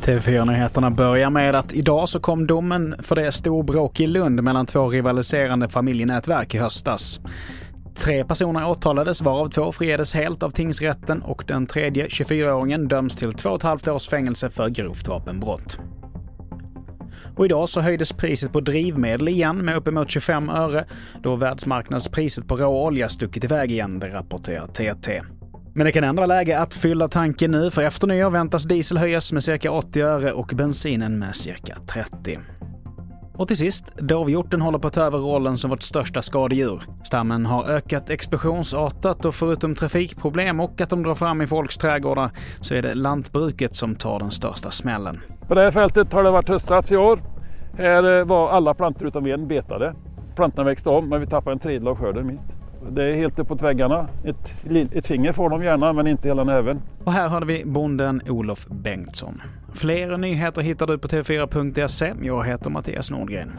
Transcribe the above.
TV4-nyheterna börjar med att idag så kom domen för det storbråk i Lund mellan två rivaliserande familjenätverk i höstas. Tre personer åtalades varav två friades helt av tingsrätten och den tredje, 24-åringen, döms till två och ett halvt års fängelse för grovt vapenbrott. Och idag så höjdes priset på drivmedel igen med uppemot 25 öre då världsmarknadspriset på råolja stuckit iväg igen, det rapporterar TT. Men det kan ändå vara läge att fylla tanken nu, för efter nyår väntas diesel höjas med cirka 80 öre och bensinen med cirka 30. Och till sist, dovhjorten håller på att ta över rollen som vårt största skadedjur. Stammen har ökat explosionsartat och förutom trafikproblem och att de drar fram i folks trädgårdar så är det lantbruket som tar den största smällen. På det här fältet har det varit höstraps i år. Här eh, var alla plantor utom en betade. Plantorna växte om men vi tappade en tredjedel av skörden minst. Det är helt uppåt väggarna. Ett, ett finger får de gärna, men inte hela näven. Och här hörde vi bonden Olof Bengtsson. Fler nyheter hittar du på tv4.se. Jag heter Mattias Nordgren.